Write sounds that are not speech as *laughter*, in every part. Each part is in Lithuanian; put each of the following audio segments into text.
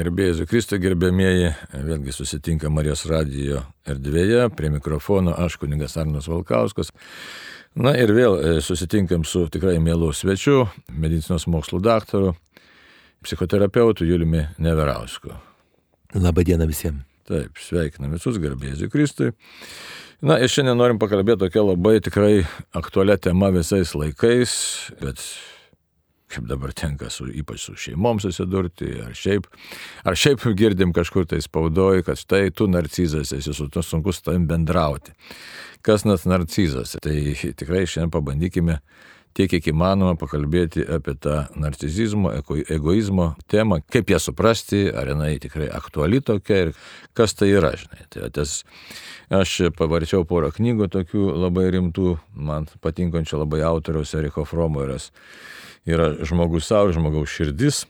Gerbėjai Kristui gerbėmieji, vėlgi susitinka Marijos radijo erdvėje, prie mikrofono aš kuningas Arnas Valkauskas. Na ir vėl e, susitinkam su tikrai mielu svečiu, medicinos mokslų daktaru, psichoterapeutu Juliumi Neverausku. Labadiena visiems. Taip, sveikinam visus gerbėjai Kristui. Na ir šiandien norim pakalbėti tokia labai tikrai aktualią temą visais laikais, bet kaip dabar tenka su, ypač su šeimom susidurti, ar šiaip, ar šiaip girdim kažkur tai spaudoji, kad štai tu narcizas esi, su tu sunku su tavim bendrauti. Kas nas narcizas? Tai tikrai šiandien pabandykime tiek, kiek įmanoma pakalbėti apie tą narcizizmo, egoizmo temą, kaip ją suprasti, ar jinai tikrai aktuali tokia ir kas tai yra, žinai. Tai tas, aš pavarčiau porą knygų tokių labai rimtų, man patinkančių labai autoriaus Eriko Fromo yra yra žmogus savo, žmogaus širdis.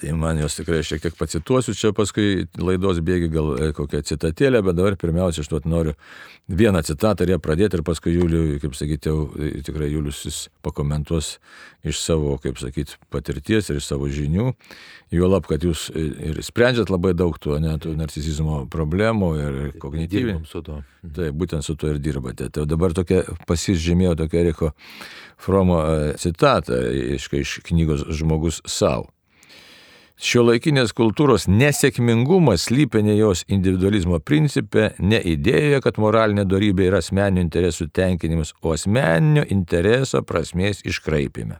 Tai man jos tikrai šiek tiek pacituosiu, čia paskui laidos bėgi gal e, kokią citatėlę, bet dabar pirmiausia aš tuot noriu vieną citatą ir ją pradėti ir paskui Juliui, kaip sakyti, jau e, tikrai Julius jis pakomentuos iš savo, kaip sakyti, patirties ir iš savo žinių. Juolab, kad jūs e, ir sprendžiat labai daug tų, ne, tų narcisizmo problemų ir kognityvinių. su to. Tai būtent su to ir dirbate. Tai dabar tokia pasižymėjo tokia Eriko Fromo citatą iš, iš knygos Žmogus savo. Šio laikinės kultūros nesėkmingumas lypia ne jos individualizmo principė, ne idėjoje, kad moralinė darybė yra asmeninių interesų tenkinimas, o asmeninio intereso prasmės iškraipime.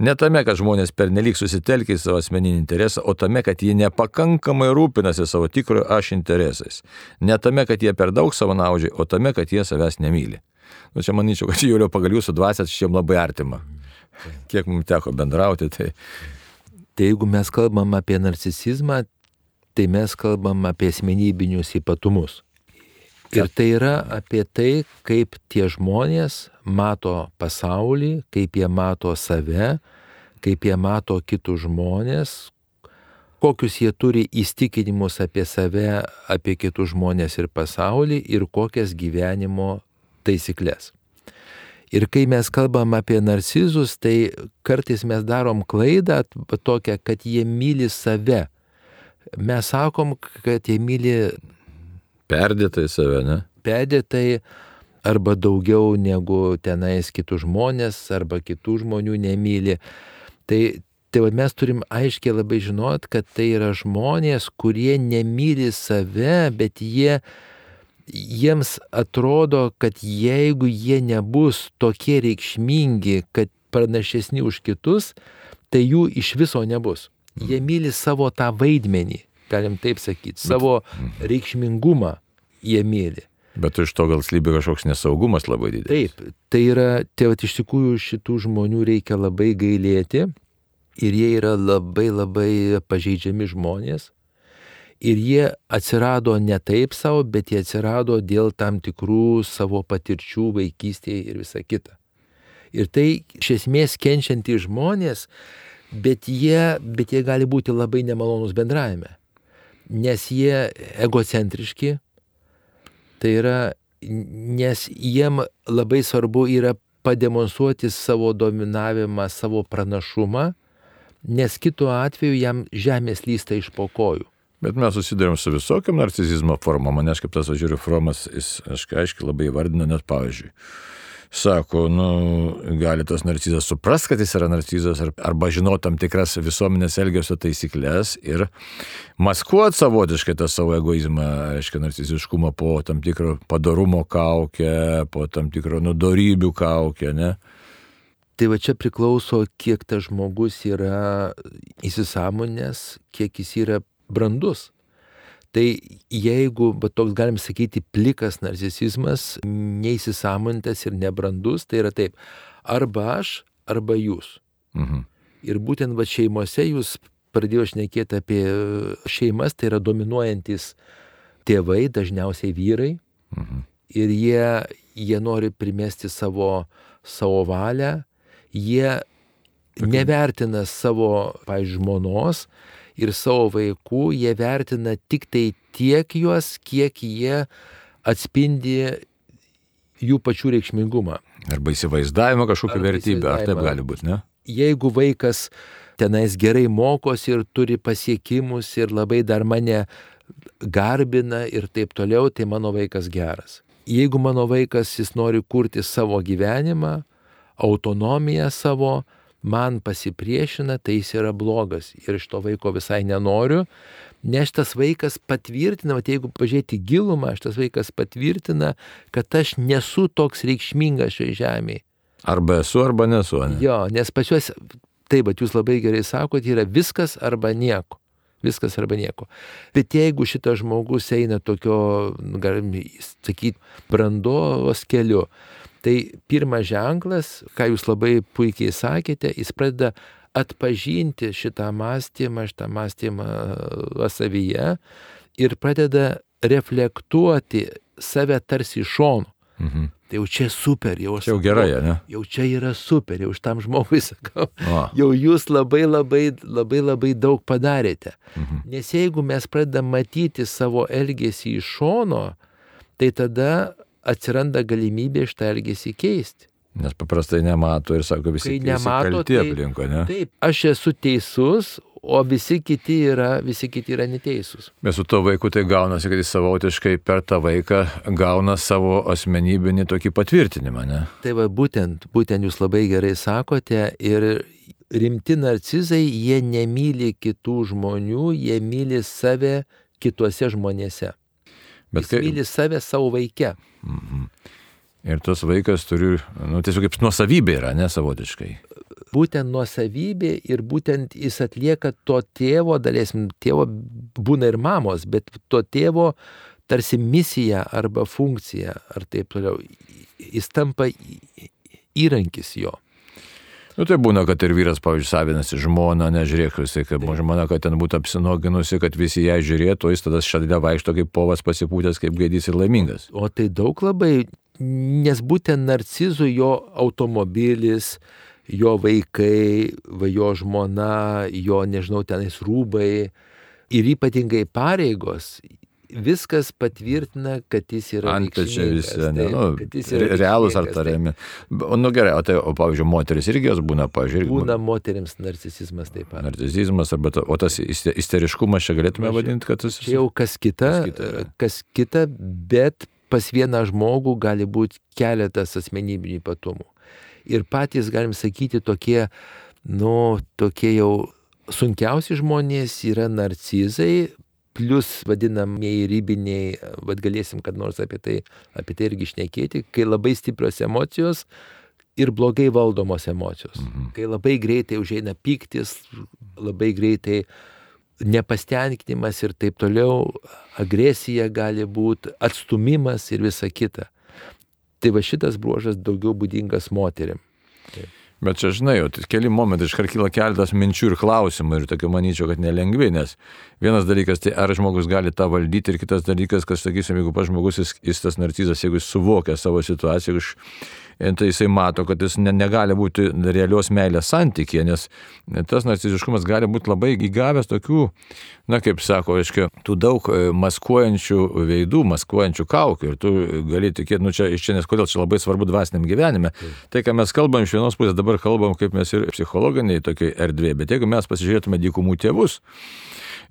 Ne tame, kad žmonės pernelyg susitelkia į savo asmeninį interesą, o tame, kad jie nepakankamai rūpinasi savo tikrojo aš interesais. Ne tame, kad jie per daug savo naudžiai, o tame, kad jie savęs nemyli. Nu, čia manyčiau, kad Julio pagal jūsų dvasę čia labai artima. Kiek mums teko bendrauti, tai Tai jeigu mes kalbam apie narcisizmą, tai mes kalbam apie asmenybinius ypatumus. Ir tai yra apie tai, kaip tie žmonės mato pasaulį, kaip jie mato save, kaip jie mato kitus žmonės, kokius jie turi įstikinimus apie save, apie kitus žmonės ir pasaulį ir kokias gyvenimo taisyklės. Ir kai mes kalbam apie narcizus, tai kartais mes darom klaidą tokią, kad jie myli save. Mes sakom, kad jie myli. Perdėtai save, ne? Perdėtai arba daugiau negu tenais kitų žmonės, arba kitų žmonių nemyli. Tai, tai va, mes turim aiškiai labai žinot, kad tai yra žmonės, kurie nemyli save, bet jie jiems atrodo, kad jeigu jie nebus tokie reikšmingi, kad pranašesni už kitus, tai jų iš viso nebus. Jie myli savo tą vaidmenį, galim taip sakyti, savo reikšmingumą jie myli. Bet iš to gal slypi kažkoks nesaugumas labai didelis. Taip, tai yra, tai va, iš tikrųjų šitų žmonių reikia labai gailėti ir jie yra labai labai pažeidžiami žmonės Ir jie atsirado ne taip savo, bet jie atsirado dėl tam tikrų savo patirčių vaikystėje ir visa kita. Ir tai iš esmės kenčiantys žmonės, bet jie, bet jie gali būti labai nemalonus bendravime. Nes jie egocentriški, tai yra, nes jiem labai svarbu yra pademonstruoti savo dominavimą, savo pranašumą, nes kitu atveju jam žemės lysta iš pokojų. Bet mes susidurėm su visokiam narcizizmo formom, nes kaip tas žiūriu Fromas, jis aiškiai, aiškiai labai vardina net pavyzdžiui. Sako, nu, gali tas narcizas suprast, kad jis yra narcizas, arba žinoti tam tikras visuomenės elgesio taisyklės ir maskuoti savotiškai tą savo egoizmą, aiškiai, narciziškumą po tam tikro padarumo kaukę, po tam tikro nudorybių kaukę, ne? Tai va čia priklauso, kiek tas žmogus yra įsisamonęs, kiek jis yra brandus. Tai jeigu, bet toks galim sakyti, plikas narcisizmas, neįsisamontas ir nebrandus, tai yra taip, arba aš, arba jūs. Mhm. Ir būtent va šeimose jūs pradėjo šnekėti apie šeimas, tai yra dominuojantis tėvai, dažniausiai vyrai. Mhm. Ir jie, jie nori primesti savo, savo valią, jie nevertina savo, pavyzdžiui, žmonos, ir savo vaikų, jie vertina tik tai tiek juos, kiek jie atspindi jų pačių reikšmingumą. Arba įsivaizdavimo kažkokią vertybę, ar taip gali būti, ne? Jeigu vaikas tenais gerai mokosi ir turi pasiekimus ir labai dar mane garbina ir taip toliau, tai mano vaikas geras. Jeigu mano vaikas jis nori kurti savo gyvenimą, autonomiją savo, man pasipriešina, tai jis yra blogas ir iš to vaiko visai nenoriu, nes tas vaikas patvirtina, vat, jeigu pažiūrėti gilumą, šitas vaikas patvirtina, kad aš nesu toks reikšmingas šioje žemėje. Arba esu, arba nesu. Ne? Jo, nes pas juos, taip, bet jūs labai gerai sakote, yra viskas arba nieko. Viskas arba nieko. Bet jeigu šitas žmogus eina tokio, galim sakyti, brandos keliu, tai pirmas ženklas, ką jūs labai puikiai sakėte, jis pradeda atpažinti šitą mąstymą, šitą mąstymą savyje ir pradeda reflektuoti save tarsi iš šono. Mhm. Tai jau čia super, jau. Čia jau gerai, ne? Jau čia yra super, jau šitam žmogui *laughs* sakau. O. Jau jūs labai labai labai labai daug padarėte. Mhm. Nes jeigu mes pradedam matyti savo elgesį iš šono, tai tada atsiranda galimybė šitą elgesį keisti. Nes paprastai nemato ir sako visi, Kai visi nemato, kalti tai- aplinko, ne? Taip, aš esu teisus, o visi kiti yra, visi kiti yra neteisūs. Bet su to vaiku tai gaunasi, kad jis savotiškai per tą vaiką gauna savo asmenybinį tokį patvirtinimą, ne? Tai va būtent, būtent jūs labai gerai sakote ir rimti narcizai, jie nemyli kitų žmonių, jie myli save kituose žmonėse. Bet kai, myli save savo vaikę. ir tas vaikas turi, nu, tiesiog kaip nuosavybė yra, ne savotiškai. Būtent nuosavybė ir būtent jis atlieka to tėvo, dalesim, tėvo būna ir mamos, bet to tėvo tarsi misija arba funkcija ar taip toliau. Jis tampa įrankis jo. Nu tai būna, kad ir vyras, pavyzdžiui, savinasi žmoną, nežiūrėk, jisai, kad žmona, kad ten būtų apsinoginusi, kad visi ją žiūrėtų, jis tada šalia vaikšto kaip povas pasipūtęs, kaip gaidys ir laimingas. O tai daug labai, nes būtent narcizų jo automobilis, jo vaikai, va jo žmona, jo, nežinau, tenais rūbai ir ypatingai pareigos, viskas patvirtina, kad jis yra reikšmingas, visi, ne, nu, realūs ar tariami. O, nu gerai, o, tai, o pavyzdžiui, moteris irgi jos būna, irgi Būna moteriams narcisizmas taip pat. narcizizmas, arba ta, o tas iste- isteriškumas čia galėtume vadinti, kad tas... Jau kas kita, Kas kita, kas kita, bet pas vieną žmogų gali būti keletas asmenybinių ypatumų. Ir patys, galim sakyti, tokie, nu, tokie jau sunkiausi žmonės yra narcizai, plus vadinamieji ribiniai, vad galėsim kad nors apie tai, apie tai irgi išnekėti, kai labai stiprios emocijos ir blogai valdomos emocijos. Mhm. Kai labai greitai užeina piktis, labai greitai nepastenkinimas ir taip toliau, agresija gali būti, atstumimas ir visa kita. Tai va šitas bruožas daugiau būdingas moteriam. Bet čia, žinai, jau keli momentai iškart kyla keletas minčių ir klausimų ir tokių manyčiau, kad nelengvi, nes vienas dalykas, tai ar žmogus gali tą valdyti ir kitas dalykas, kas, sakysim, jeigu pas žmogus, jis, jis tas narcizas, jeigu jis suvokia savo situaciją, iš, tai jisai mato, kad jis ne, negali būti realios meilės santykėje, nes tas narciziškumas gali būti labai įgavęs tokių, na kaip sako, aiškiai, tų daug e, maskuojančių veidų, maskuojančių kaukių ir tu gali tikėti, nu čia iš čia, nes kodėl čia labai svarbu dvasiniam gyvenime. Tai, ką mes kalbam iš vienos pusės, dabar kalbam kaip mes ir psichologiniai tokiai erdvėje, bet jeigu mes pasižiūrėtume dykumų tėvus,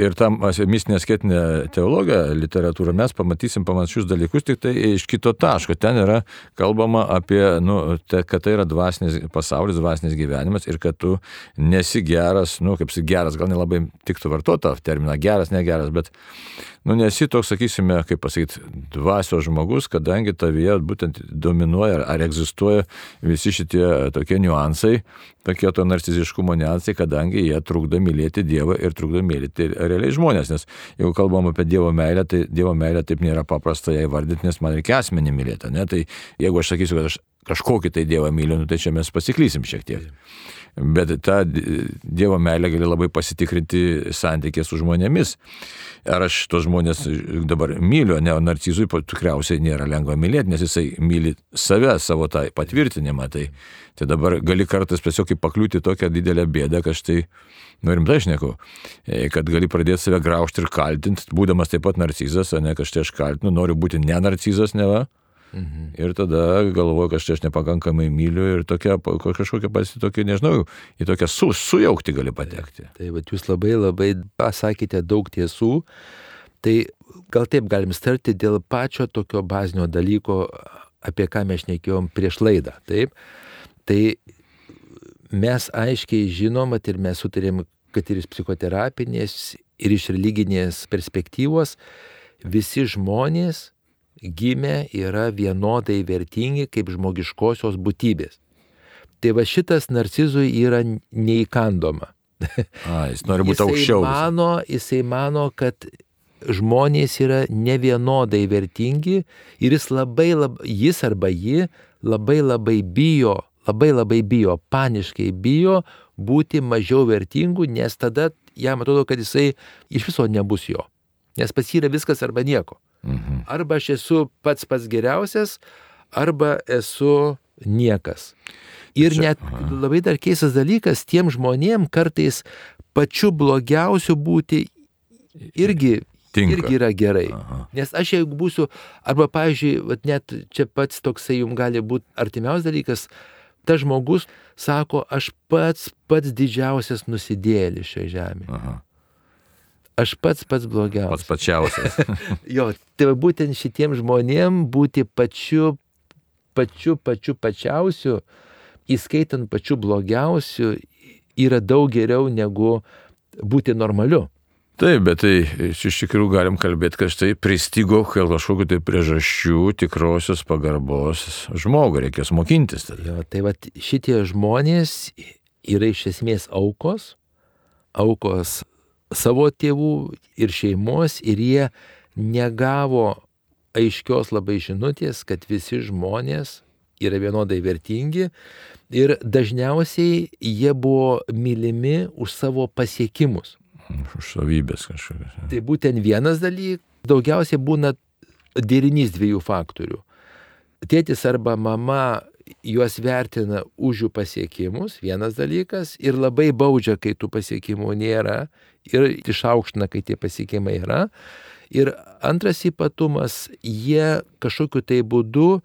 Ir tam mistinė skėtinė teologija, literatūra, mes pamatysim panašius dalykus, tik tai iš kito taško. Ten yra kalbama apie, nu, te, kad tai yra dvasinis pasaulis, dvasinis gyvenimas ir kad tu nesi geras, nu, kaip si geras, gal nelabai tiktų vartoti tą terminą, geras, negeras, bet, nu, nesi toks, sakysime, kaip pasakyti, dvasios žmogus, kadangi tavyje būtent dominuoja ar, ar egzistuoja visi šitie tokie niuansai, tokie to narciziškumo niuansai, kadangi jie trukdo mylėti Dievą ir trukdo mylėti realiai žmonės, nes jeigu kalbam apie Dievo meilę, tai Dievo meilė taip nėra paprasta ją įvardinti, nes man reikia asmenį mylėti, ne? Tai jeigu aš sakysiu, kad aš kažkokį tai Dievą myliu, nu, tai čia mes pasiklysim šiek tiek. Bet tą Dievo meilę gali labai pasitikrinti santykė su žmonėmis. Ar aš tos žmonės dabar myliu, ne, narcizui tikriausiai nėra lengva mylėti, nes jisai myli save, savo tą patvirtinimą. Tai, tai dabar gali kartais tiesiog pakliūti tokią didelę bėdą, kad štai, nu rimtai aš neku, kad gali pradėti save graužti ir kaltinti, būdamas taip pat narcizas, o ne kad štai aš kaltinu, noriu būti ne narcizas, ne va. Mhm. Ir tada galvoju, kad aš nepakankamai myliu ir tokia, kažkokia pasi tokia, nežinau, į tokią su, sujaukti gali patekti. Tai, va, jūs labai labai pasakėte daug tiesų. Tai gal taip galim starti dėl pačio tokio bazinio dalyko, apie ką mes šnekėjom prieš laidą. Taip. Tai mes aiškiai žinom, ir mes sutarėm, kad ir iš psichoterapinės, ir iš religinės perspektyvos visi žmonės gimę yra vienodai vertingi kaip žmogiškosios būtybės. Tai va šitas narcizui yra neįkandoma. *laughs* A, jis nori būti aukščiau. Mano, jisai mano, kad žmonės yra nevienodai vertingi ir jis labai, labai, jis arba ji labai labai bijo, labai labai bijo, paniškai bijo būti mažiau vertingų, nes tada jam atrodo, kad jisai iš viso nebus jo. Nes pas jį yra viskas arba nieko. Mhm. Arba aš esu pats pats geriausias, arba esu niekas. Ir Čia, net aha. labai dar keistas dalykas, tiem žmonėm kartais pačiu blogiausiu būti irgi, Tinka. irgi yra gerai. Aha. Nes aš jeigu būsiu, arba, pavyzdžiui, net čia pats toksai jums gali būti artimiausias dalykas, tas žmogus sako, aš pats pats didžiausias nusidėlis šioje žemėje. Aha. Aš pats pats blogiausias. Pats pačiausias. *laughs* jo, tai būtent šitiem žmonėm būti pačiu, pačiu, pačiu pačiausiu, įskaitant pačiu blogiausiu, yra daug geriau negu būti normaliu. Taip, bet tai iš tikrųjų galim kalbėti, kad štai pristigo kažkokiu tai priežasčių tikrosios pagarbos žmogui, reikės mokintis. Tada. Jo, tai va šitie žmonės yra iš esmės aukos, aukos savo tėvų ir šeimos ir jie negavo aiškios labai žinutės, kad visi žmonės yra vienodai vertingi ir dažniausiai jie buvo mylimi už savo pasiekimus. Už savybės kažkokias. Tai būtent vienas dalykas, daugiausiai būna dėrinys dviejų faktorių. Tėtis arba mama juos vertina už jų pasiekimus, vienas dalykas, ir labai baudžia, kai tų pasiekimų nėra, ir išaukština, kai tie pasiekimai yra. Ir antras ypatumas, jie kažkokiu tai būdu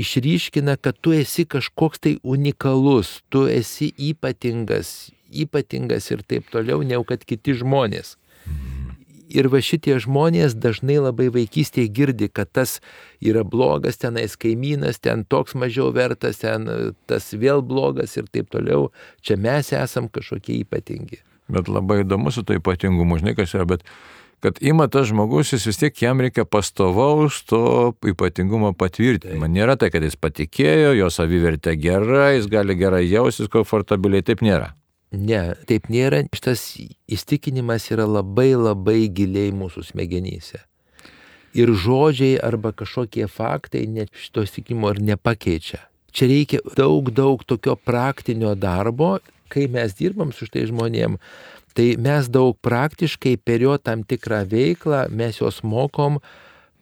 išryškina, kad tu esi kažkoks tai unikalus, tu esi ypatingas, ypatingas ir taip toliau, negu kad kiti žmonės. Ir va šitie žmonės dažnai labai vaikystėje girdi, kad tas yra blogas, tenais kaimynas, ten toks mažiau vertas, ten tas vėl blogas ir taip toliau. Čia mes esam kažkokie ypatingi. Bet labai įdomu su to ypatingumu, žinai, kas yra, bet kad ima tas žmogus, jis vis tiek jam reikia pastovaus to ypatingumo patvirtinimo. Tai. Nėra tai, kad jis patikėjo, jo savivertė gera, jis gali gerai jausis komfortabiliai, taip nėra. Ne, taip nėra. Šitas įstikinimas yra labai labai giliai mūsų smegenyse. Ir žodžiai arba kažkokie faktai šito įstikinimo ir nepakeičia. Čia reikia daug, daug tokio praktinio darbo, kai mes dirbam su štai žmonėm. Tai mes daug praktiškai per jo tam tikrą veiklą, mes juos mokom,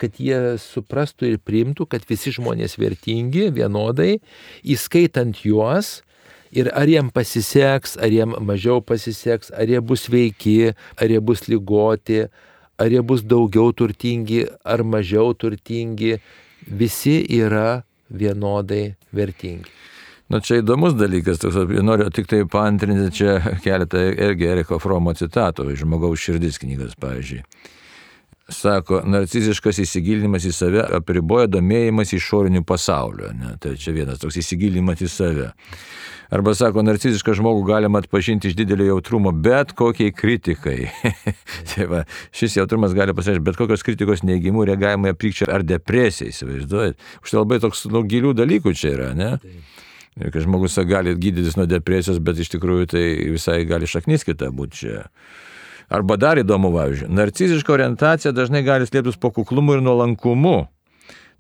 kad jie suprastų ir priimtų, kad visi žmonės vertingi vienodai, įskaitant juos, Ir ar jiem pasiseks, ar jiem mažiau pasiseks, ar jie bus veiki, ar jie bus lygoti, ar jie bus daugiau turtingi, ar mažiau turtingi, visi yra vienodai vertingi. Na čia įdomus dalykas, toks, noriu tik tai paantrinti čia keletą irgi Eriko Fromo citatų, žmogaus širdis knygas, pavyzdžiui. Sako, narciziškas įsigilinimas į save apriboja domėjimas išoriniu pasauliu. Ne? Tai čia vienas toks įsigilinimas į save. Arba sako, narcizišką žmogų galima atpažinti iš didelio jautrumo bet kokiai kritikai. *laughs* tai va, šis jautrumas gali pasireikšti bet kokios kritikos neįgimų reagavimui apykčio ar depresijai, įsivaizduojat. Už tai labai toks nu, gilių dalykų čia yra, ne? Ir kad žmogus gali gydytis nuo depresijos, bet iš tikrųjų tai visai gali šaknis kita būti čia. Arba dar įdomu, pavyzdžiui, narciziška orientacija dažnai gali slėptis po kuklumu ir nuolankumu.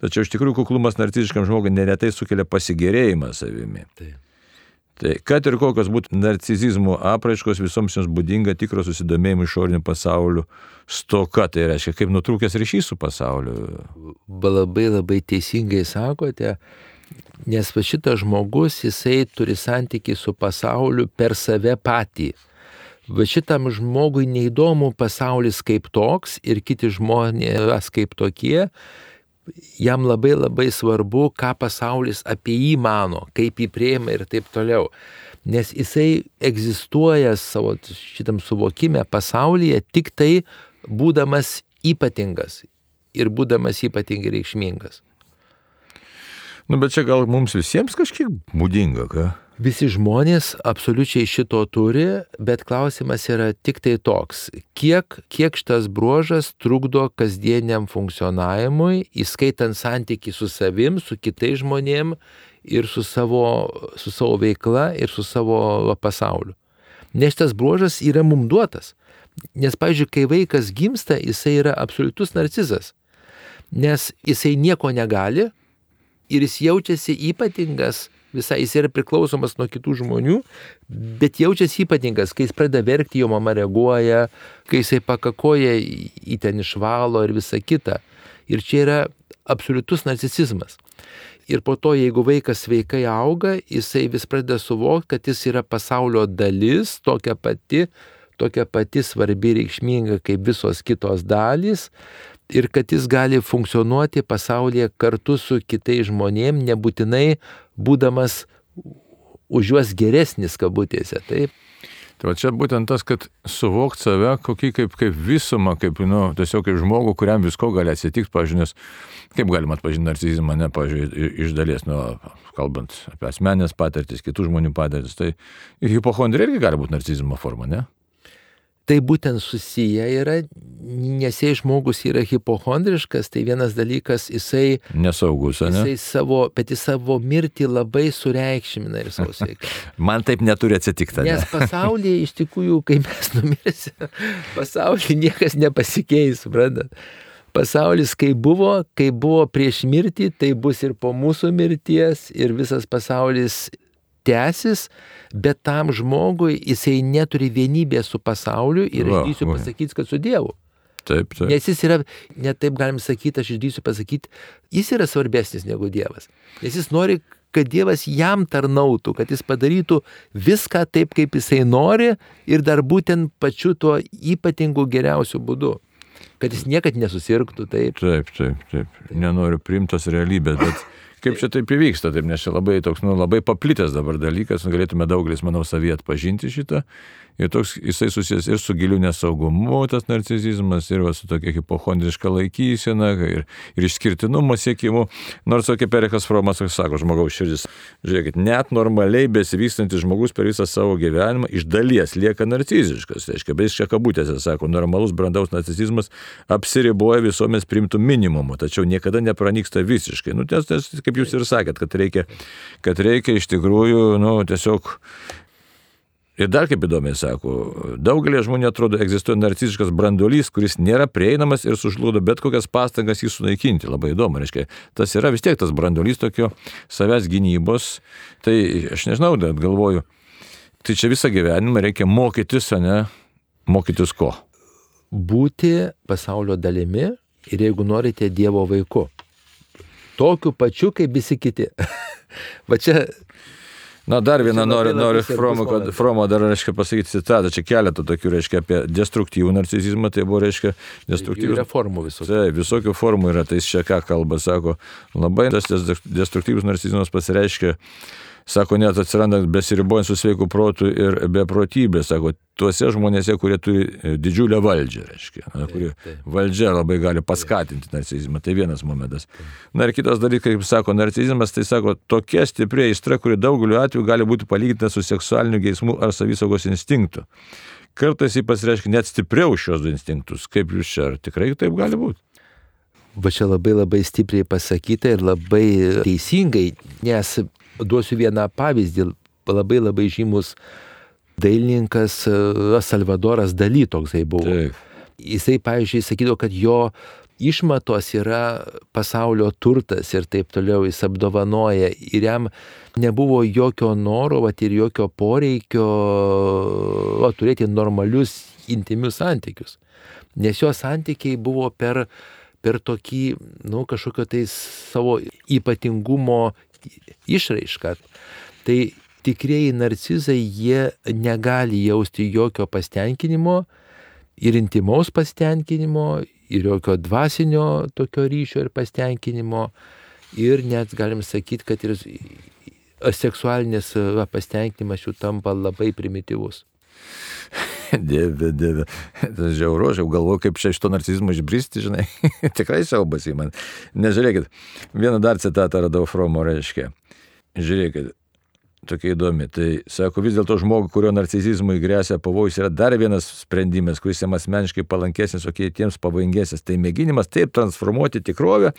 Tačiau iš tikrųjų kuklumas narciziškam žmogui neretai sukelia pasigėrėjimą savimi. Taip. Tai kad ir kokios būtų narcizizmo apraiškos, visoms jums būdinga tikro susidomėjimo išoriniu pasauliu stoka, tai reiškia kaip nutrūkęs ryšys su pasauliu. Labai labai teisingai sakote, nes šitas žmogus, jisai turi santykių su pasauliu per save patį. Va šitam žmogui neįdomu pasaulis kaip toks ir kiti žmonės kaip tokie, jam labai labai svarbu, ką pasaulis apie jį mano, kaip jį prieima ir taip toliau. Nes jisai egzistuoja savo šitam suvokime pasaulyje tik tai būdamas ypatingas ir būdamas ypatingai reikšmingas. Nu, bet čia gal mums visiems kažkiek būdinga, ką? Visi žmonės absoliučiai šito turi, bet klausimas yra tik tai toks, kiek, kiek šitas bruožas trukdo kasdieniam funkcionavimui, įskaitant santyki su savim, su kitais žmonėm ir su savo, su savo veikla ir su savo pasauliu. Nes šitas bruožas yra mum duotas. Nes, pavyzdžiui, kai vaikas gimsta, jisai yra absoliutus narcizas. Nes jisai nieko negali ir jis jaučiasi ypatingas visai jis yra priklausomas nuo kitų žmonių, bet jaučiasi ypatingas, kai jis pradeda verkti, jo mama reaguoja, kai jisai pakakoja į ten išvalo ir visa kita. Ir čia yra absoliutus narcisizmas. Ir po to, jeigu vaikas sveikai auga, jisai vis pradeda suvokti, kad jis yra pasaulio dalis, tokia pati, tokia pati svarbi reikšminga kaip visos kitos dalys, ir kad jis gali funkcionuoti pasaulyje kartu su kitais žmonėm, nebūtinai būdamas už juos geresnis kabutėse. Taip. Tai va čia būtent tas, kad suvokti save kokį kaip, kaip visumą, kaip, nu, tiesiog kaip žmogų, kuriam visko gali atsitikti, pažinės, kaip galima atpažinti narcizmą, ne, pažiūrėjau, iš dalies, nu, kalbant apie asmenės patirtis, kitų žmonių patirtis, tai hipochondrija irgi gali būti narcizmo forma, ne? Tai būtent susiję yra, nes jei žmogus yra hipochondriškas, tai vienas dalykas, jisai... Nesaugus, ne? Jisai savo, bet jis savo mirtį labai sureikšmina ir savo sveikatą. *laughs* Man taip neturi atsitikti. Nes ne? pasaulyje iš tikrųjų, kai mes numirsime, pasaulyje niekas nepasikeis, suprantat. Pasaulis, kai buvo, kai buvo prieš mirtį, tai bus ir po mūsų mirties ir visas pasaulis tęsis, bet tam žmogui jisai neturi vienybės su pasauliu ir aš drįsiu pasakyti, kad su Dievu. Taip, taip. Nes jis yra, net taip galim sakyti, aš išdrysiu pasakyti, jis yra svarbesnis negu Dievas. Nes jis nori, kad Dievas jam tarnautų, kad jis padarytų viską taip, kaip jisai nori ir dar būtent pačiu tuo ypatingu geriausiu būdu. Kad jis niekad nesusirgtų, taip. Taip, taip, taip. Nenoriu primtos realybės, bet kaip čia taip įvyksta, taip, nes čia labai toks, nu, labai paplitęs dabar dalykas, galėtume daugelis, manau, savyje atpažinti šitą Ir toks, jisai susijęs ir su giliu nesaugumu, tas narcizizmas, ir va, su tokia hipochondriška laikysena, ir, ir išskirtinumo siekimu. Nors, kaip Erikas Fromas sako, žmogaus širdis, žiūrėkit, net normaliai besivystantis žmogus per visą savo gyvenimą iš dalies lieka narciziškas. Tai reiškia, be iškia kabutėse, sako, normalus brandaus narcizizmas apsiriboja visuomės primtų minimumu, tačiau niekada nepranyksta visiškai. Nu, ties, ties, kaip jūs ir sakėt, kad reikia, kad reikia iš tikrųjų, nu, tiesiog Ir dar kaip įdomiai sako, daugelį žmonių atrodo egzistuoja narciziškas brandolys, kuris nėra prieinamas ir sužludo bet kokias pastangas jį sunaikinti. Labai įdomu, reiškia, tas yra vis tiek tas brandolys tokio savęs gynybos. Tai aš nežinau, bet galvoju, tai čia visą gyvenimą reikia mokytis, ne? Mokytis ko? Būti pasaulio dalimi ir jeigu norite Dievo vaiku. Tokiu pačiu kaip visi kiti. *laughs* Va čia Na, dar vieną noriu, noriu Fromo, kad, Fromo dar, reiškia, pasakyti citatą, čia keletą tokių, reiškia, apie destruktyvų narcisizmą, tai buvo, reiškia, destruktyvų. Yra formų visokių. Tai, visokių formų yra, tai jis čia ką kalba, sako, labai tas destruktyvus narcisizmas pasireiškia sako, net atsiranda besiribojant su sveiku protu ir beprotybė, sako, tuose žmonėse, kurie turi e, didžiulę valdžią, reiškia, na, kuri valdžia labai gali paskatinti narcizmą, tai vienas momentas. Na ir kitas dalykas, kaip sako, narcizmas, tai sako, tokia stipri aistra, kuri daugeliu atveju gali būti palyginta su seksualiniu geismu ar savisaugos instinktu. Kartais jį pasireiškia net stipriau šios du instinktus. Kaip jūs čia, ar tikrai taip gali būti? Va čia labai labai stipriai pasakyta ir labai teisingai, nes duosiu vieną pavyzdį, labai labai žymus dailininkas e, Salvadoras Daly toksai buvo. Taip. Jisai, pavyzdžiui, sakydavo, kad jo išmatos yra pasaulio turtas ir taip toliau jis apdovanoja ir jam nebuvo jokio noro, vat, ir jokio poreikio va, turėti normalius intimius santykius. Nes jo santykiai buvo per, per tokį, nu, kažkokio tai savo ypatingumo išraišką. Tai tikrieji narcizai, jie negali jausti jokio pasitenkinimo ir intimaus pasitenkinimo ir jokio dvasinio tokio ryšio ir pastenkinimo. Ir net galim sakyti, kad ir seksualinis pastenkinimas jų tampa labai primityvus. *laughs* Dieve, dieve. Tas žiauru, aš jau galvoju, kaip čia iš to narcizmo išbristi, žinai. *laughs* Tikrai siaubas į man. Nežiūrėkit, vieną dar citatą radau Fromo, reiškia. Žiūrėkit, tokia įdomi. Tai sako, vis dėlto žmogui, kurio narcizizmui grėsia pavojus, yra dar vienas sprendimas, kuris jam asmeniškai palankesnis, o kitiems pavojingesnis. Tai mėginimas taip transformuoti tikrovę,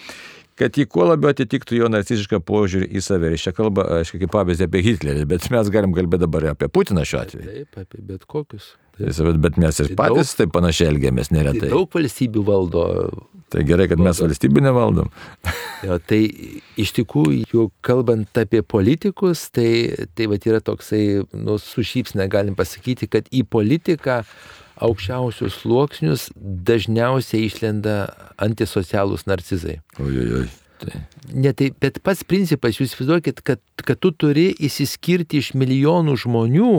kad jį kuo labiau atitiktų jo narcizišką požiūrį į save. Ir čia kalba, aišku, kaip pavyzdį apie Hitlerį, bet mes galim kalbėti dabar apie Putiną šiuo atveju. Taip, apie bet kokius. Bet, mes ir patys taip panašiai elgiamės neretai. Tai daug valstybių valdo. Tai gerai, kad mes valstybį nevaldom. jo, tai iš tikrųjų, jau kalbant apie politikus, tai, tai va yra toksai, nu, su šypsne galim pasakyti, kad į politiką aukščiausius sluoksnius dažniausiai išlenda antisocialūs narcizai. Ojojoj. Tai. Ne, tai, bet pats principas, jūs įsivaizduokit, kad, kad tu turi įsiskirti iš milijonų žmonių,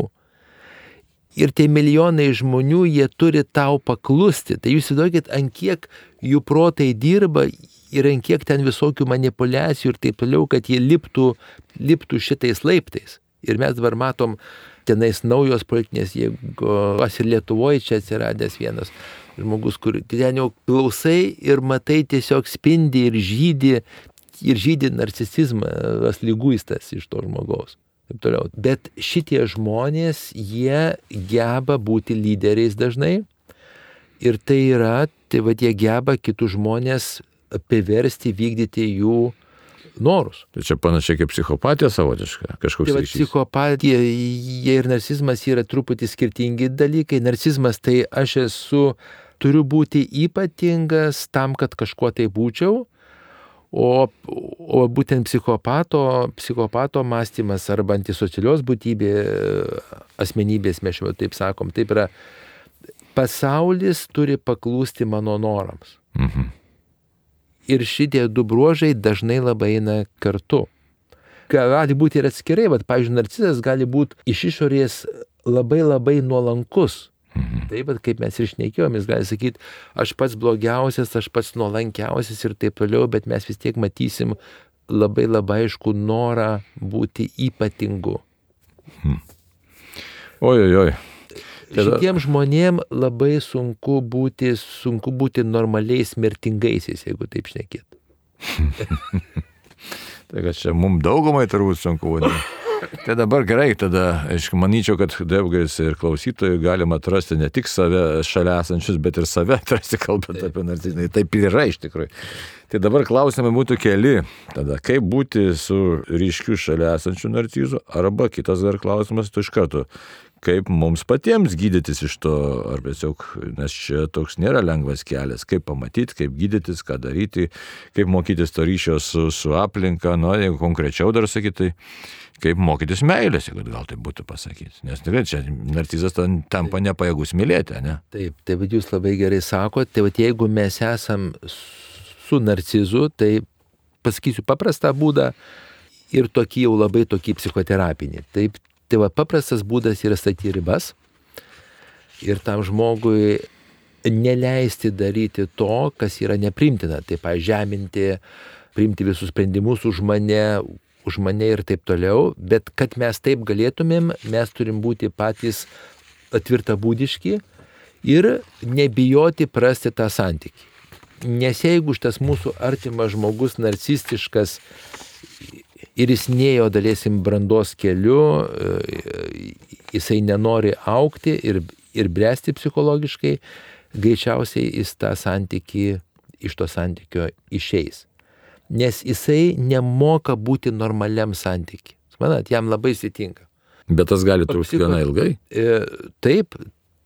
ir tie milijonai žmonių, jie turi tau paklusti. Tai jūs įsivaizduokit, ant kiek jų protai dirba ir ant kiek ten visokių manipulacijų ir taip toliau, kad jie liptų, liptų šitais laiptais. Ir mes dabar matom tenais naujos politinės jėgos ir Lietuvoje čia atsiradęs vienas žmogus, kur ten jau klausai ir matai tiesiog spindi ir žydi, ir žydi narcisizmas, lyguistas iš to žmogaus taip toliau. Bet šitie žmonės, jie geba būti lyderiais dažnai. Ir tai yra, tai vad jie geba kitus žmonės priversti vykdyti jų norus. Tai čia panašiai kaip psichopatija savotiška, kažkoks. Tai psichopatija jie ir narcizmas yra truputį skirtingi dalykai. Narcizmas tai aš esu, turiu būti ypatingas tam, kad kažkuo tai būčiau. O, o būtent psichopato, psichopato mąstymas arba antisocialios būtybė asmenybės, mes jau taip sakom, taip yra, pasaulis turi paklūsti mano norams. Mhm. Ir šitie du bruožai dažnai labai eina kartu. Gali būti ir atskirai, bet, pavyzdžiui, narcizas gali būti iš išorės labai labai nuolankus, Mhm. Taip, bet kaip mes ir šnekėjom, jis gali sakyti, aš pats blogiausias, aš pats nuolankiausias ir taip toliau, bet mes vis tiek matysim labai labai aišku norą būti ypatingu. Hmm. Oi, oi, oi. Tada... Šitiem žmonėm labai sunku būti, sunku būti normaliais mirtingaisiais, jeigu taip šnekėt. *laughs* tai kad čia mums daugumai turbūt sunku. Ne? Tai dabar gerai, tada, aišku, manyčiau, kad daugelis ir klausytojų galima atrasti ne tik save šalia esančius, bet ir save *laughs* atrasti, kalbant apie narcizinį. Taip ir yra iš tikrųjų. Tai dabar klausimai būtų keli. Tada, kaip būti su ryškiu šalia esančiu narcizu, arba kitas dar klausimas, tu iš karto, kaip mums patiems gydytis iš to, ar tiesiog, nes čia toks nėra lengvas kelias, kaip pamatyti, kaip gydytis, ką daryti, kaip mokytis to ryšio su, su aplinka, na, jeigu konkrečiau dar sakyti, tai kaip mokytis meilės, jeigu gal tai būtų pasakyti. Nes tikrai čia narcizas tampa nepajėgus mylėti, ne? Taip, tai vad jūs labai gerai sakote, tai vad jeigu mes esam su narcizu, tai pasakysiu paprastą būdą ir tokį jau labai tokį psichoterapinį. Taip, tai va paprastas būdas yra statyti ribas ir tam žmogui neleisti daryti to, kas yra neprimtina. Tai pažeminti, priimti visus sprendimus už mane, už mane ir taip toliau, bet kad mes taip galėtumėm, mes turim būti patys atvirtabūdiški ir nebijoti prasti tą santykį. Nes jeigu šitas mūsų artimas žmogus narcistiškas ir jis nejo dalėsim brandos keliu, jisai nenori aukti ir, ir bręsti psichologiškai, greičiausiai jis tą santykį iš to santykio išeis nes jisai nemoka būti normaliam santykiui. Manat, jam labai sitinka. Bet tas gali trukti gana ilgai. E, taip,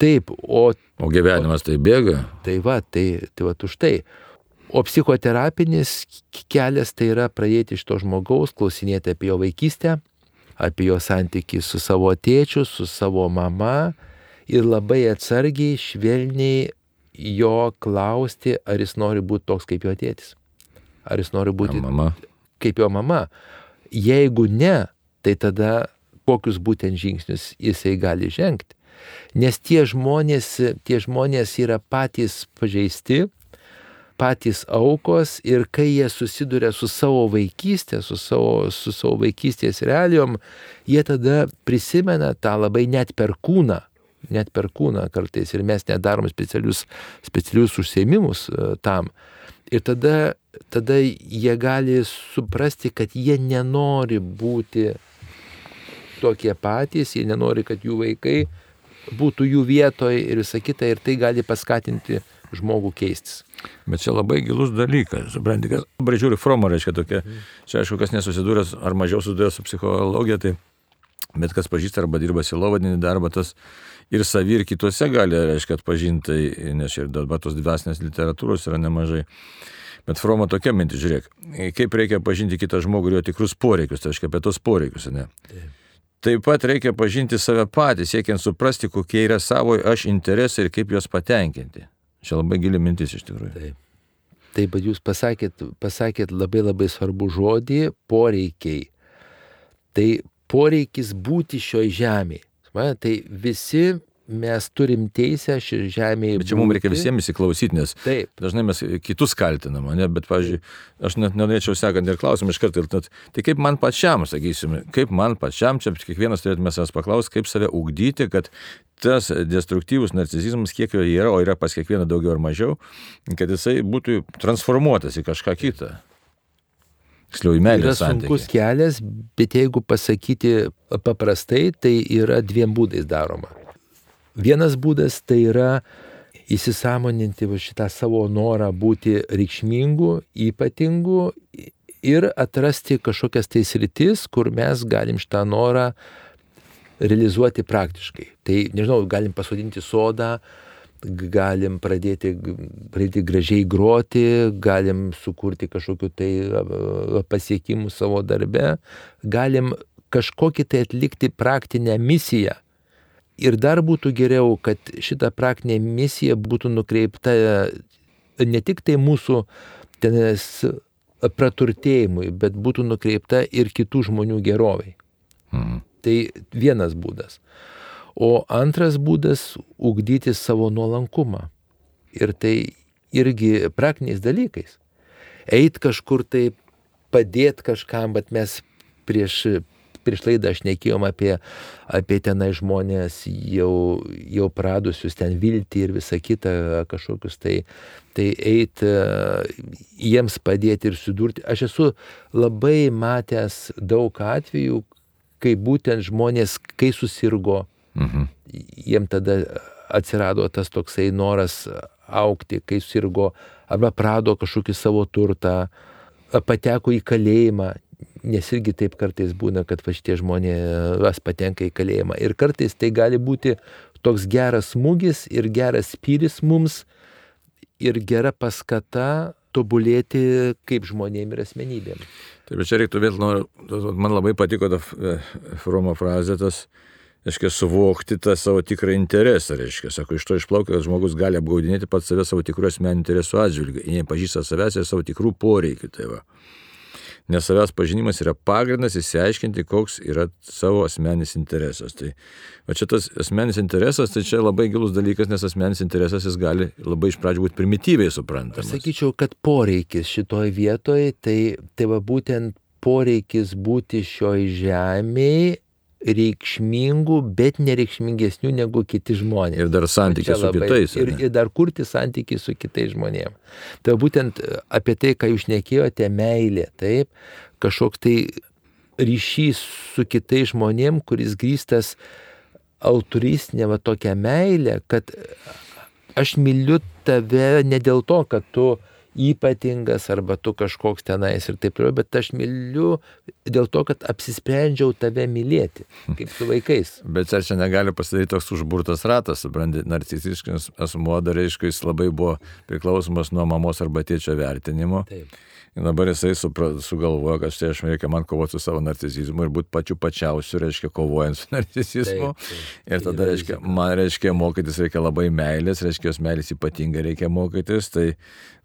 taip, o... O gyvenimas tai bėga. Tai va, tai, tai va už tai. O psichoterapinis kelias tai yra pradėti iš to žmogaus, klausinėti apie jo vaikystę, apie jo santykių su savo tėčiu, su savo mama ir labai atsargiai, švelniai jo klausti, ar jis nori būti toks kaip jo tėtis ar jis nori būti mama. kaip jo mama. Jeigu ne, tai tada kokius būtent žingsnius jisai gali žengti. Nes tie žmonės, tie žmonės yra patys pažeisti, patys aukos ir kai jie susiduria su savo vaikystė, su savo, su savo vaikystės realijom, jie tada prisimena tą labai net per kūną, net per kūną kartais ir mes nedarom specialius, specialius užsiemimus e, tam. Ir tada, tada jie gali suprasti, kad jie nenori būti tokie patys, jie nenori, kad jų vaikai būtų jų vietoje ir visa kita, ir tai gali paskatinti žmogų keistis. Bet čia labai gilus dalykas. Supranti, kad bražiūri Fromo reiškia tokia, čia aišku, kas nesusidūręs ar mažiau susidūręs su psichologija, tai bet kas pažįsta arba dirba silovadinį darbą, tas ir savi, ir kitose gali, reiškia, atpažinti, tai, nes ir dabar tos dvasinės literatūros yra nemažai. Bet Fromo tokia mintis, žiūrėk, kaip reikia pažinti kitą žmogų ir jo tikrus poreikius, tai reiškia apie tos poreikius, ne? Taip. Taip pat reikia pažinti save patys, siekiant suprasti, kokie yra savo aš interesai ir kaip juos patenkinti. Čia labai gili mintis iš tikrųjų. Taip. Taip, bet jūs pasakėt, pasakėt labai labai svarbu žodį - poreikiai. Tai poreikis būti šioje žemėje. Tai visi mes turim teisę šį žemėje. Bet čia mums reikia visiems įsiklausyti, nes Taip. dažnai mes kitus kaltinam, ne? bet, pavyzdžiui, aš net norėčiau sekant ir klausimą iš karto, tai kaip man pačiam, sakysime, kaip man pačiam, čia kiekvienas turėtume savęs paklausti, kaip save ugdyti, kad tas destruktyvus narcisizmas, kiek jo yra, o yra pas kiekvieną daugiau ar mažiau, kad jisai būtų transformuotas į kažką kitą. Tiksliau, į meilę. Yra sunkus kelias, bet jeigu pasakyti paprastai, tai yra dviem būdais daroma. Vienas būdas tai yra įsisamoninti šitą savo norą būti reikšmingu, ypatingu ir atrasti kažkokias tai sritis, kur mes galim šitą norą realizuoti praktiškai. Tai, nežinau, galim pasodinti sodą, galim pradėti, pradėti gražiai groti, galim sukurti kažkokiu tai pasiekimų savo darbe, galim kažkokį tai atlikti praktinę misiją Ir dar būtų geriau, kad šita praktinė misija būtų nukreipta ne tik tai mūsų tenės praturtėjimui, bet būtų nukreipta ir kitų žmonių geroviai. Mhm. Tai vienas būdas. O antras būdas - ugdyti savo nuolankumą. Ir tai irgi praktiniais dalykais. Eit kažkur tai, padėti kažkam, bet mes prieš prieš laidą aš nekėjom apie, apie tenai žmonės jau, jau pradusius ten viltį ir visą kitą kažkokius tai, tai eiti jiems padėti ir sudurti. Aš esu labai matęs daug atvejų, kai būtent žmonės, kai susirgo, mhm. jiem tada atsirado tas toksai noras aukti, kai susirgo arba prado kažkokį savo turtą, pateko į kalėjimą, nes irgi taip kartais būna, kad va šitie žmonės patenka į kalėjimą. Ir kartais tai gali būti toks geras smūgis ir geras spyris mums ir gera paskata tobulėti kaip žmonėm ir asmenybėm. Taip, bet čia reiktų vėl, noriu, man labai patiko ta e, Fromo frazė, tas, reiškia, suvokti tą savo tikrą interesą, reiškia, sako, iš to išplaukia, kad žmogus gali apgaudinėti pats save savo tikrų asmeninių interesų atžvilgių, nepažįsta savęs ir savo tikrų poreikių. Tai va nes savęs pažinimas yra pagrindas įsiaiškinti, koks yra savo asmenis interesas. Tai o čia tas asmenis interesas, tai čia labai gilus dalykas, nes asmenis interesas jis gali labai iš pradžių būti primityviai suprantamas. Aš sakyčiau, kad poreikis šitoje vietoje, tai, tai va būtent poreikis būti šioje žemėje reikšmingų, bet nereikšmingesnių negu kiti žmonės. Ir dar santykiai su kitais. Ir, ir dar kurti santykiai su kitais žmonėmis. Tai būtent apie tai, ką jūs nekėjote, meilė, taip, kažkoks tai ryšys su kitais žmonėmis, kuris grįstas altruistinė va tokia meilė, kad aš myliu tave ne dėl to, kad tu ypatingas arba tu kažkoks tenais ir taip toliau, bet aš myliu dėl to, kad apsisprendžiau tave mylėti, *laughs* kaip su vaikais. Bet ar čia negali pasidaryti toks užburtas ratas, supranti, narcisistiškas asmuo, dar aišku, jis labai buvo priklausomas nuo mamos arba tėčio vertinimo. Taip. Ir dabar jisai supra, sugalvojo, kad štai aš reikia man kovoti su savo narcisizmu ir būti pačiu pačiausiu, reiškia, kovojant su *laughs* narcisizmu. Taip, taip. Ir tada, reiškia, man reiškia mokytis reikia labai meilės, reiškia, jos meilės ypatingai reikia mokytis. Tai,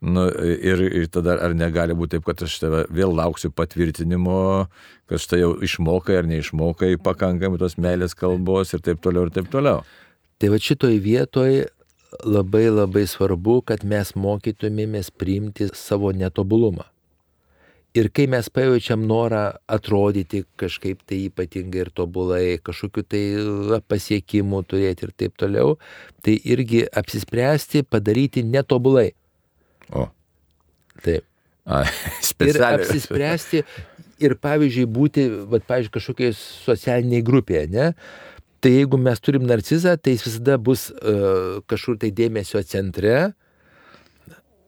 nu, ir, ir tada ar negali būti taip, kad aš tave vėl lauksiu patvirtinimo, kad štai jau išmokai ar neišmokai pakankamai tos meilės kalbos ir taip toliau ir taip toliau. Tai va šitoj vietoj labai labai svarbu, kad mes mokytumėmės priimti savo netobulumą. Ir kai mes pajaučiam norą atrodyti kažkaip tai ypatingai ir tobulai, kažkokiu tai pasiekimų turėti ir taip toliau, tai irgi apsispręsti padaryti netobulai. O. Taip. A, *laughs* Ir apsispręsti ir pavyzdžiui būti, va, pavyzdžiui, kažkokiai socialiniai grupėje, ne? Tai jeigu mes turim narcizą, tai jis visada bus uh, kažkur tai dėmesio centre.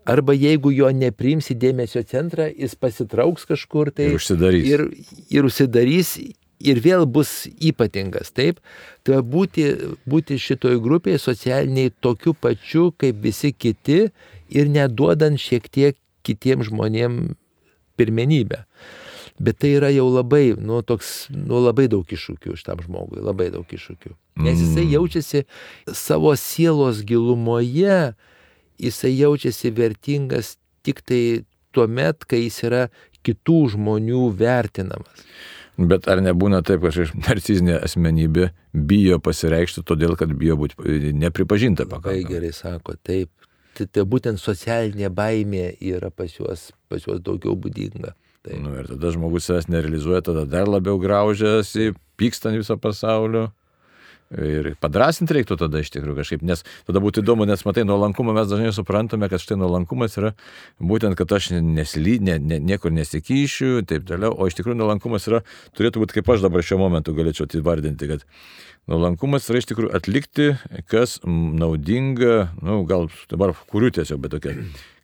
Arba jeigu jo nepriimsi dėmesio centrą, jis pasitrauks kažkur tai Ir užsidarys. ir, ir užsidarys ir vėl bus ypatingas, taip? Tai būti, būti šitoj grupėje socialiniai tokiu pačiu kaip visi kiti ir neduodant šiek tiek kitiems žmonėms pirmenybę. Bet tai yra jau labai, nu, toks, nu, labai daug iššūkių šitam žmogui, labai daug iššūkių. Nes jisai jaučiasi savo sielos gilumoje, jisai jaučiasi vertingas tik tai tuo met, kai jis yra kitų žmonių vertinamas. Bet ar nebūna taip, kad narcizinė asmenybė bijo pasireikšti todėl, kad bijo būti nepripažinta pakankamai? gerai sako, taip. Tai, tai būtent socialinė baimė yra pas juos, pas juos daugiau būdinga. Taip. Nu, ir tada žmogus savęs nerealizuoja, tada dar labiau graužiasi, pyksta ant viso pasaulio. Ir padrasinti reiktų tada iš tikrųjų kažkaip, nes tada būtų įdomu, nes matai, nuolankumą mes dažnai suprantame, kad štai nuolankumas yra būtent, kad aš nesly, ne, ne, niekur nesikyšiu, taip toliau, o iš tikrųjų nuolankumas yra, turėtų būti kaip aš dabar šiuo momentu galėčiau įvardinti, kad nuolankumas yra iš tikrųjų atlikti, kas naudinga, na, nu, gal dabar kuriu tiesiog, bet tokia,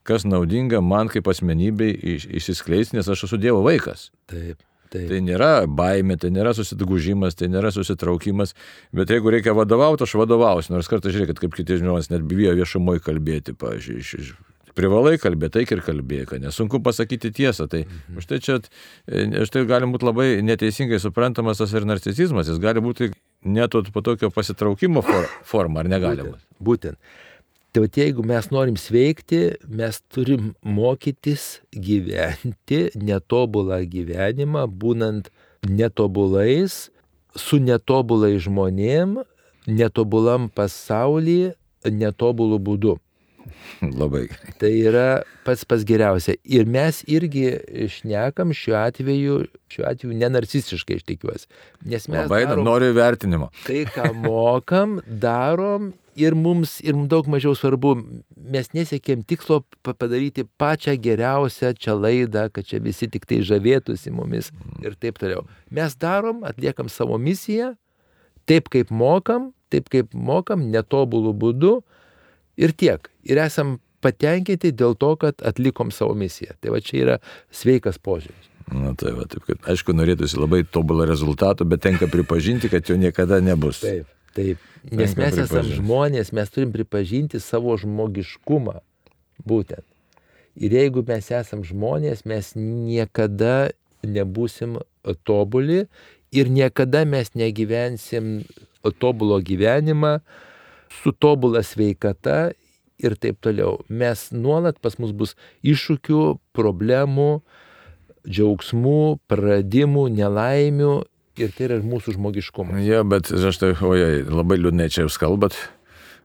kas naudinga man kaip asmenybei iš, išsiskleisti, nes aš esu Dievo vaikas. Taip. Taip. Tai nėra baimė, tai nėra susidgužimas, tai nėra susitraukimas, bet jeigu reikia vadovauti, aš vadovausiu. Nors kartais žiūrėkit, kaip kiti žmonės net bijo viešumoje kalbėti, pavyzdžiui, privalai kalbėti, taik ir kalbėk, nesunku pasakyti tiesą. Tai Mhm. už tai čia, už tai gali būti labai neteisingai suprantamas tas ir narcisizmas, jis gali būti net po tokio pasitraukimo for, forma, ar negali Būtent. būti. Būtent. Tai vat jeigu mes norim sveikti, mes turim mokytis gyventi netobulą gyvenimą, būnant netobulais, su netobulai žmonėm, netobulam pasaulyje, netobulų būdu. Labai. Tai yra pats pas geriausia. Ir mes irgi šnekam šiuo atveju, šiuo atveju nenarcistiškai, aš tikiuosi. Nes mes Labai darom noriu vertinimo. tai, ką mokam, darom ir mums ir mums daug mažiau svarbu, mes nesiekėm tikslo pa- padaryti pačią geriausią čia laidą, kad čia visi tik tai žavėtųsi mumis ir taip toliau. Mes darom, atliekam savo misiją, taip kaip mokam, taip kaip mokam, netobulų būdu ir tiek. Ir esam patenkinti dėl to, kad atlikom savo misiją. Tai va čia yra sveikas požiūris. Na tai va, taip kad, aišku, norėtųsi labai tobulą rezultatų, bet tenka pripažinti, kad jo niekada nebus. Taip, taip. Nes Tenka mes esame žmonės, mes turim pripažinti savo žmogiškumą. Būtent. Ir jeigu mes esame žmonės, mes niekada nebūsim tobuli ir niekada mes negyvensim tobulo gyvenimą su tobula sveikata ir taip toliau. Mes nuolat pas mus bus iššūkių, problemų, džiaugsmų, praradimų, nelaimių ir tai yra mūsų žmogiškumas. Ja, bet aš tai, ojai, labai liūdnai čia jūs kalbat,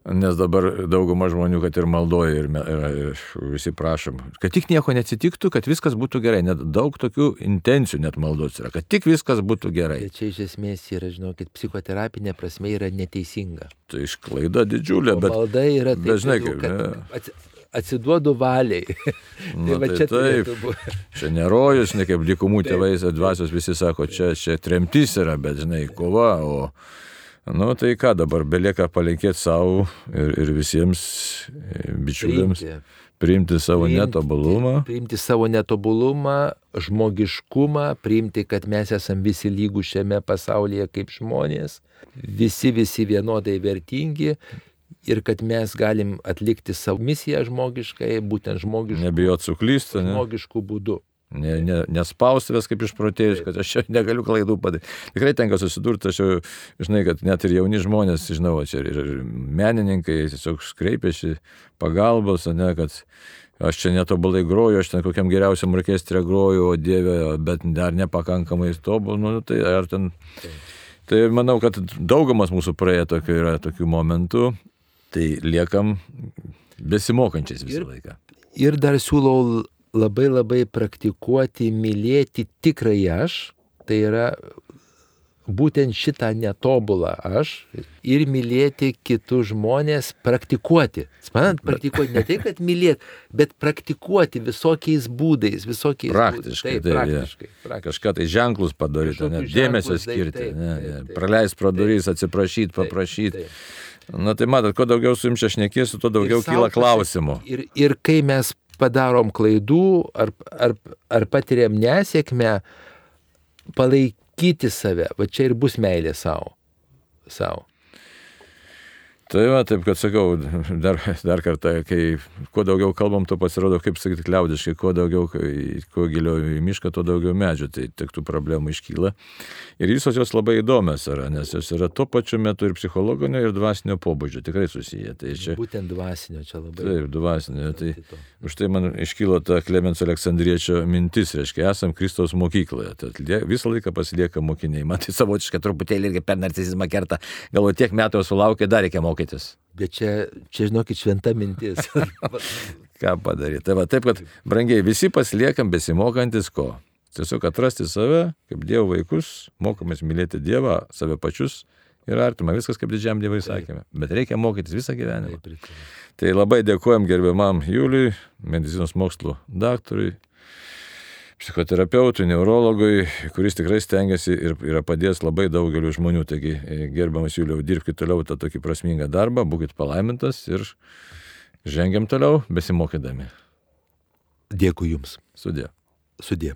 nes dabar dauguma žmonių, kad ir maldoja, ir, ir, visi prašom, kad tik nieko neatsitiktų, kad viskas būtų gerai. Net daug tokių intencijų net maldos yra, kad tik viskas būtų gerai. Tai čia iš esmės yra, žinokit, psichoterapinė prasme yra neteisinga. Tai išklaida didžiulė, O bet... malda yra taip, dažnai kaip, kad atsiduodu valiai. *laughs* Na, tai va tai čia taip. Čia nerojus, ne kaip dykumų tėvai, dvasios visi sako, čia, čia tremtis yra, bet žinai, kova, o... Nu tai ką dabar, belieka palinkėti savo ir, ir visiems e, bičiuliams Priimti. priimti savo Priimti- netobulumą. Priimti savo netobulumą, žmogiškumą, priimti, kad mes esame visi lygų šiame pasaulyje kaip žmonės, visi, visi vienodai vertingi ir kad mes galim atlikti savo misiją žmogiškai, būtent žmogiškų, Nebijot suklysti, ne? žmogiškų būdų. ne, ne, nespaustuvės kaip išprotėjus, kad aš čia negaliu klaidų padaryti. Tikrai tenka susidurti, aš jau, žinai, kad net ir jauni žmonės, žinau, čia ir, ir menininkai tiesiog kreipiasi pagalbos, ne, kad aš čia netobulai groju, aš ten kokiam geriausiam orkestrė groju, o dieve, bet dar nepakankamai tobul, nu, tai ar ten... Tai manau, kad daugumas mūsų praėjo tokių yra tokių momentų Tai liekam besimokančiais visą Ir- laiką. Ir dar siūlau labai labai praktikuoti, mylėti tikrąjį aš, tai yra būtent šitą netobulą aš ir mylėti kitus žmonės, praktikuoti. Man praktikuoti ne tai, kad mylėti, bet praktikuoti visokiais būdais, visokiais Praktiškai, būdais. taip, Taip, jo. praktiškai. praktiškai. Kažką tai ženklus padaryti, net dėmesio taip, skirti, taip, ne, taip, ne, taip. praleist pro Taip. durys, atsiprašyti, Taip, paprašyti. taip. Na tai matot, kuo daugiau su jums čia šnekėsiu, tuo daugiau Ir kyla klausimų. Ir, ir kai mes padarom klaidų ar, ar, ar patiriam nesėkmę, palaikyti save, va čia ir bus meilė savo. Sau. Tai va, taip kad sakau, dar, dar kartą, kai kuo daugiau kalbam, to pasirodo, kaip sakyti, liaudiškai, kuo daugiau, kuo giliau į mišką, tuo daugiau medžių, tai tik tų problemų iškyla. Ir visos jos labai įdomios yra, nes jos yra tuo pačiu metu ir psichologinio, ir dvasinio pobūdžio, tikrai susiję. Tai čia, Būtent dvasinio čia labai. taip, dvasinio, tai už tai man iškylo ta Klemens Aleksandriečio mintis, reiškia, esam Kristaus mokykloje, tad lie- visą laiką pasilieka mokiniai. Man tai savotiškai truputėlį irgi per narcisizmą kerta, galvoju, tiek metų jau sulaukė, dar reikia mokytis. Bet čia, čia, žinokit, šventa mintis. *laughs* *laughs* Ką padaryti? Tai va, taip, kad brangiai visi pasiliekam besimokantis ko. Tiesiog atrasti save kaip Dievo vaikus, mokomės mylėti Dievą, save pačius ir artimą. Viskas kaip didžiam Dievui sakėme. Bet reikia mokytis visą gyvenimą. Taip. Tai labai dėkojom gerbiamam Juliui, medicinos mokslų daktarui, psichoterapeutui, neurologui, kuris tikrai stengiasi ir yra padėjęs labai daugeliu žmonių. Taigi, e, gerbiamas Juliau, dirbkite toliau tą tokį prasmingą darbą, būkite palaimintas ir žengiam toliau besimokydami. Dėkui Jums. Sudė. Sudė.